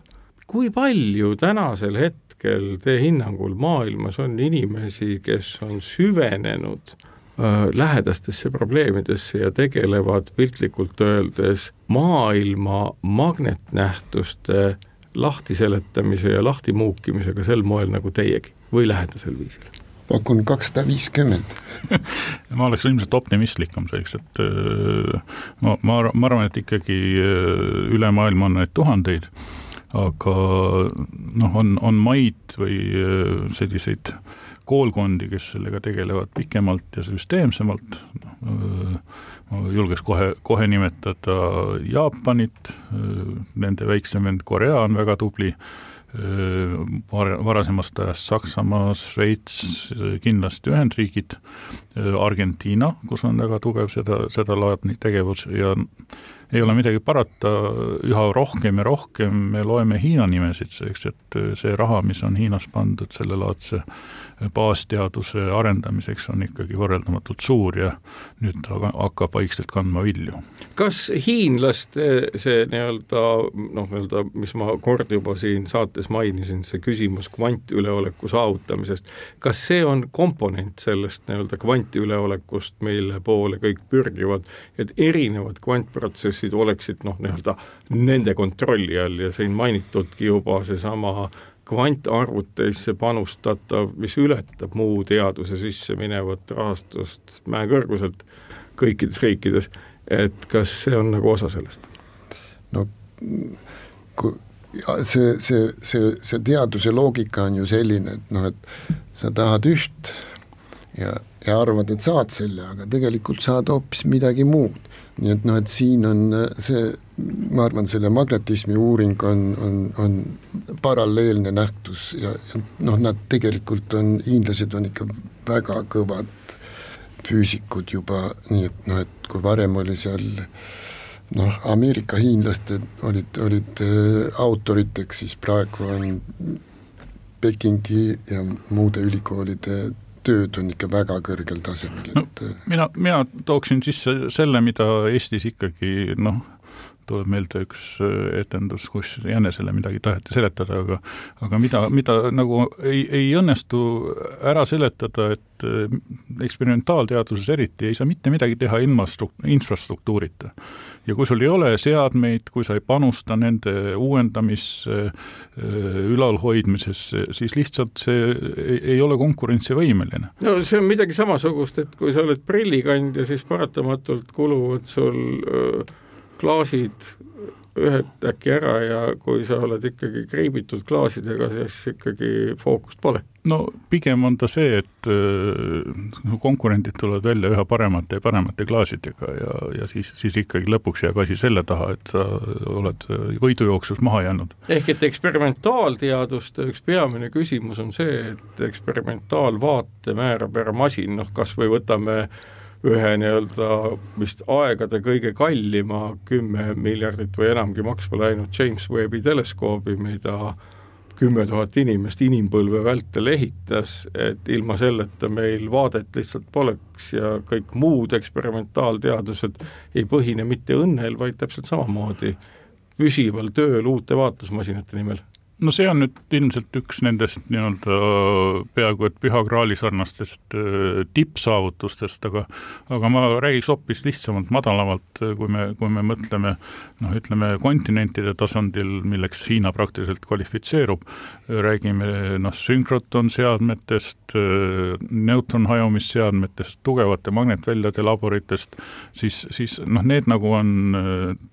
kui palju tänasel hetkel teie hinnangul maailmas on inimesi, kes on süvenenud äh, lähedastesse probleemidesse ja tegelevad piltlikult öeldes maailma magnetnähtuste lahtiseletamise ja lahtimuukimisega sel moel nagu teiegi või lähedasel viisil? pakun kakssada viiskümmend. ma oleks ilmselt optimistlikum selleks, et äh, ma, ma, ma arvan, et ikkagi äh, üle maailma on neid tuhandeid aga noh, on, on maid või äh, selliseid koolkondi, kes sellega tegelevad pikemalt ja süsteemsemalt, äh, ma julgeks kohe, kohe nimetada Jaapanit, äh, nende väiksem vend Korea on väga tubli, varasemast ajast Saksamaa, Šveits, kindlasti Ühendriigid, Argentiina, kus on väga tugev seda, sedalaadne tegevus ja ei ole midagi parata, üha rohkem ja rohkem me loeme Hiina nimesid, eks, et see raha, mis on Hiinas pandud sellelaadse baasteaduse arendamiseks, on ikkagi võrreldamatult suur ja nüüd ta hakkab vaikselt kandma vilju. kas hiinlaste see nii-öelda noh, nii-öelda, mis ma kord juba siin saates mainisin, see küsimus kvantüleoleku saavutamisest, kas see on komponent sellest nii-öelda kvantüleolekust, mille poole kõik pürgivad, et erinevad kvantprotsessid protsessid oleksid noh, nii-öelda nende kontrolli all ja siin mainitudki juba seesama kvantarvuteisse panustatav, mis ületab muu teaduse sisse minevat rahastust mäekõrguselt kõikides riikides, et kas see on nagu osa sellest? no kui see, see, see, see teaduse loogika on ju selline, et noh, et sa tahad üht ja, ja arvad, et saad selle, aga tegelikult saad hoopis midagi muud. Nii et noh, et siin on äh, see, ma arvan, selle magnetismi uuring on, on, on paralleelne nähtus ja, ja noh, nad tegelikult on, hiinlased on ikka väga kõvad füüsikud juba, nii et noh, et kui varem oli seal noh, Ameerika hiinlased olid, olid äh, autoriteks, siis praegu on Pekingi ja muude ülikoolide tööd on ikka väga kõrgel tasemel, et no, äh, mina, mina tooksin sisse selle, mida Eestis ikkagi noh, tuleb meelde üks äh, etendus, kus jänesele midagi taheti seletada, aga aga mida, mida nagu ei, ei õnnestu ära seletada, et äh, eksperimentaalteaduses eriti ei saa mitte midagi teha ilma stru-, infrastruktuurita. ja kui sul ei ole seadmeid, kui sa ei panusta nende uuendamisse, äh, ülalhoidmisesse, siis lihtsalt see ei, ei ole konkurentsivõimeline. no see on midagi samasugust, et kui sa oled prillikandja, siis paratamatult kuluvad sul öö, klaasid ühed äkki ära ja kui sa oled ikkagi kriibitud klaasidega, siis ikkagi fookust pole. no pigem on ta see, et äh, konkurendid tulevad välja üha paremate ja paremate klaasidega ja, ja siis, siis ikkagi lõpuks jääb asi selle taha, et sa oled võidujooksus maha jäänud. ehk et eksperimentaalteaduste üks peamine küsimus on see, et eksperimentaalvaate määrab ära masin, noh kas või võtame äh, ühe nii-öelda vist aegade kõige kallima kümme miljardit või enamgi maksma läinud James Webbi teleskoobi, mida kümme tuhat inimest inimpõlve vältel ehitas, et ilma selleta meil vaadet lihtsalt poleks ja kõik muud eksperimentaalteadused ei põhine mitte õnnel, vaid täpselt samamoodi püsival tööl uute vaatlusmasinate nimel no see on nüüd ilmselt üks nendest nii-öelda peaaegu et püha graali sarnastest äh, tippsaavutustest, aga aga ma räägiks hoopis lihtsamalt, madalamalt, kui me, kui me mõtleme noh, ütleme kontinentide tasandil, milleks Hiina praktiliselt kvalifitseerub, räägime noh, sünkrotonseadmetest, äh, neutronhajumisseadmetest, tugevate magnetväljade laboritest, siis, siis noh, need nagu on äh,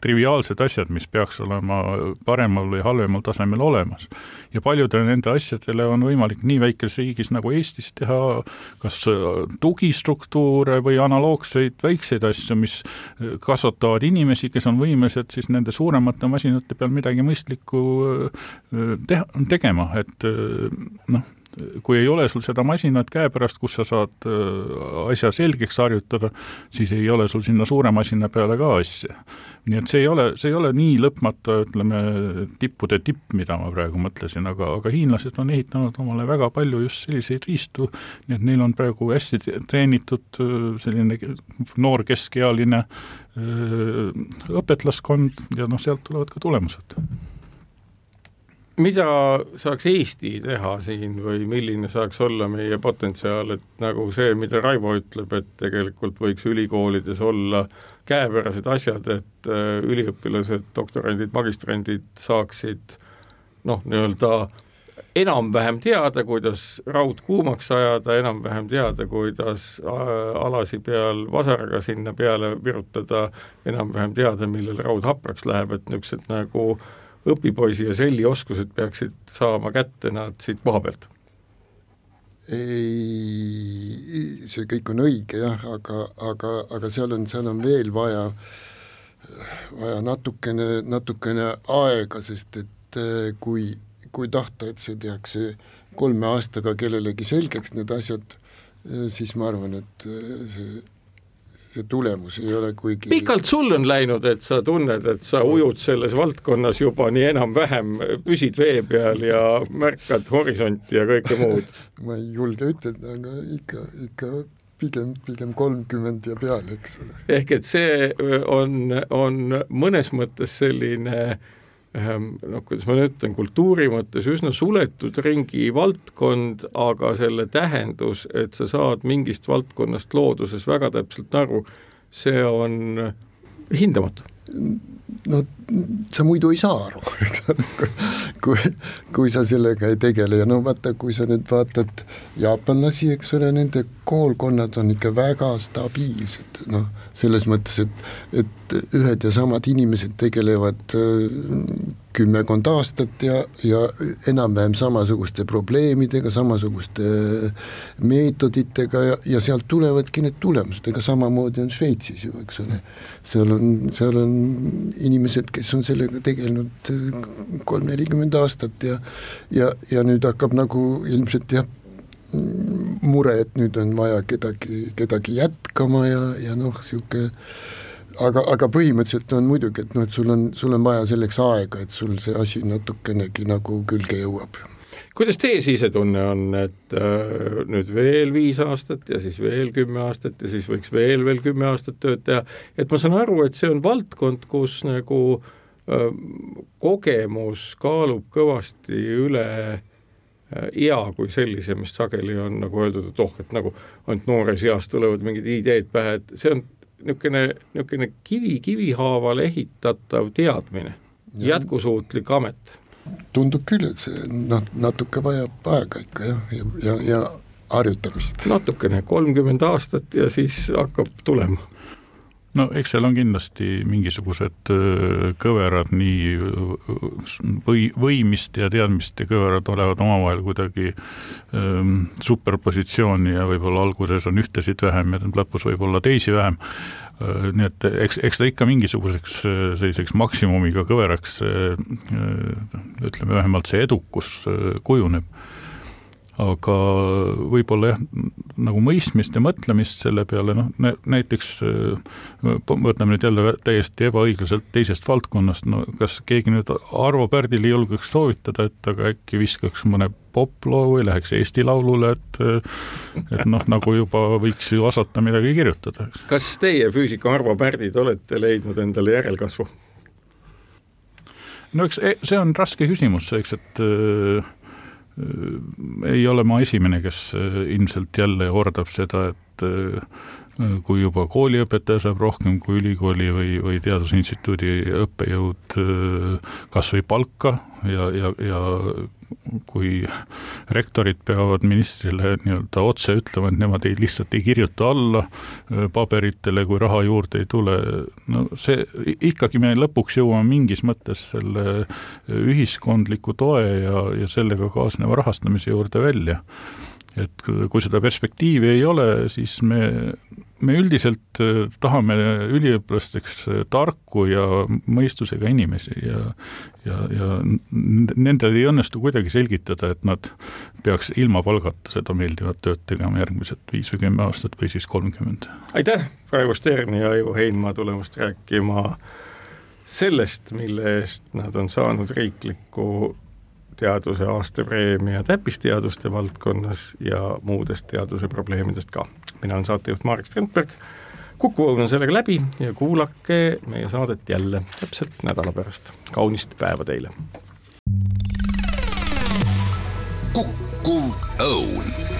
triviaalsed asjad, mis peaks olema paremal või halvemal tasemel olemas olemas. ja paljudele nende asjadele on võimalik nii väikeses riigis nagu Eestis teha kas äh, tugistruktuure või analoogseid väikseid asju, mis äh, kasvatavad inimesi, kes on võimelised siis nende suuremate masinate peal midagi mõistlikku äh, teha, tegema, et noh kui ei ole sul seda masinat käepärast, kus sa saad äh, asja selgeks harjutada, siis ei ole sul sinna suure masina peale ka asja. nii et see ei ole, see ei ole nii lõpmata, ütleme, tippude tipp, mida ma praegu mõtlesin, aga, aga hiinlased on ehitanud omale väga palju just selliseid riistu, nii et neil on praegu hästi treenitud äh, selline noor keskealine äh, õpetlaskond ja noh, sealt tulevad ka tulemused mida saaks Eesti teha siin või milline saaks olla meie potentsiaal, et nagu see, mida Raivo ütleb, et tegelikult võiks ülikoolides olla käepärased asjad, et äh, üliõpilased, doktorandid, magistrandid saaksid noh, nii-öelda enam-vähem teada, kuidas raud kuumaks ajada, enam-vähem teada, kuidas äh, alasi peal vasaraga sinna peale virutada, enam-vähem teada, millal raud hapraks läheb, et niisugused nagu äh, õpipoisi ja selli oskused peaksid saama kätte nad siit koha pealt? ei, see kõik on õige jah, aga, aga, aga seal on, seal on veel vaja, vaja natukene, natukene aega, sest et äh, kui, kui tahta, et see tehakse kolme aastaga kellelegi selgeks, need asjad, siis ma arvan, et see see tulemus ei ole kuigi pikalt sul on läinud, et sa tunned, et sa ujud selles valdkonnas juba nii enam-vähem, püsid vee peal ja märkad horisonti ja kõike muud? ma ei julge ütelda, aga ikka, ikka pigem, pigem kolmkümmend ja peale, eks ole. ehk et see on, on mõnes mõttes selline ehm, noh, kuidas ma nüüd ütlen, kultuuri mõttes üsna suletud ringi valdkond, aga selle tähendus, et sa saad mingist valdkonnast looduses väga täpselt aru, see on hindamatu. No sa muidu ei saa aru, kui, kui sa sellega ei tegele ja no vaata, kui sa nüüd vaatad jaapanlasi, eks ole, nende koolkonnad on ikka väga stabiilsed, noh, selles mõttes, et, et ühed ja samad inimesed tegelevad äh, kümmekond aastat ja, ja enam-vähem samasuguste probleemidega, samasuguste meetoditega ja, ja sealt tulevadki need tulemused, ega samamoodi on Šveitsis ju, eks ole. seal on, seal on inimesed, kes on sellega tegelenud kolm-nelikümmend aastat ja ja, ja nüüd hakkab nagu ilmselt jah, mure, et nüüd on vaja kedagi, kedagi jätkama ja, ja noh, niisugune aga, aga põhimõtteliselt on muidugi, et noh, et sul on, sul on vaja selleks aega, et sul see asi natukenegi nagu külge jõuab. Kuidas teie sisetunne on, et äh, nüüd veel viis aastat ja siis veel kümme aastat ja siis võiks veel, veel kümme aastat tööd teha, et ma saan aru, et see on valdkond, kus nagu äh, kogemus kaalub kõvasti üle äh, ea kui sellise, mis sageli on nagu öeldud, et oh, et nagu ainult noores eas tulevad mingid ideed pähe, et see on niisugune, niisugune kivi kivi haaval ehitatav teadmine, jätkusuutlik amet. Tundub küll, et see noh, natuke vajab aega ikka jah, ja, ja, ja harjutamist. natukene, kolmkümmend aastat ja siis hakkab tulema no eks seal on kindlasti mingisugused kõverad, nii või, võimist ja teadmist ja kõverad olevad omavahel kuidagi ähm, superpositsiooni ja võib-olla alguses on ühtesid vähem ja lõpus võib-olla teisi vähem. Nii et eks, eks ta ikka mingisuguseks selliseks maksimumiga kõveraks ütleme, vähemalt see edukus kujuneb. Aga võib-olla jah, nagu mõistmist ja mõtlemist selle peale, noh näiteks võtame nüüd jälle täiesti ebaõiglaselt teisest valdkonnast, no kas keegi nüüd Arvo Pärdile julgeks soovitada, et aga äkki viskaks mõne poploo või läheks Eesti Laulule, et et noh, nagu juba võiks ju osata midagi kirjutada. kas teie füüsika Arvo Pärdid olete leidnud endale järelkasvu? no eks e, see on raske küsimus, eks, et äh, Äh, ei ole ma esimene, kes äh, ilmselt jälle kordab seda, et äh, kui juba kooliõpetaja saab rohkem kui ülikooli või, või teadusinstituudi õppejõud kas või palka ja, ja, ja kui rektorid peavad ministrile nii-öelda otse ütlema, et nemad ei, lihtsalt ei kirjuta alla äh, paberitele, kui raha juurde ei tule, no see, ikkagi me lõpuks jõuame mingis mõttes selle äh, ühiskondliku toe ja, ja sellega kaasneva rahastamise juurde välja. Et kui seda perspektiivi ei ole, siis me, me üldiselt äh, tahame üliõpilasteks äh, tarku ja mõistusega inimesi ja ja, ja nendel ei õnnestu kuidagi selgitada, et nad peaks ilma palgata seda meeldivat tööd tegema järgmised viis või kümme aastat või siis kolmkümmend. aitäh, Raivo Stern ja Aivo Heinma tulemast rääkima sellest, mille eest nad on saanud riiklikku teaduse aastapreemia täppisteaduste valdkonnas ja muudest teaduse probleemidest ka. Mina olen saatejuht Marek Strandberg, Kuku Õun on sellega läbi ja kuulake meie saadet jälle täpselt nädala pärast. kaunist päeva teile! kukkuv õun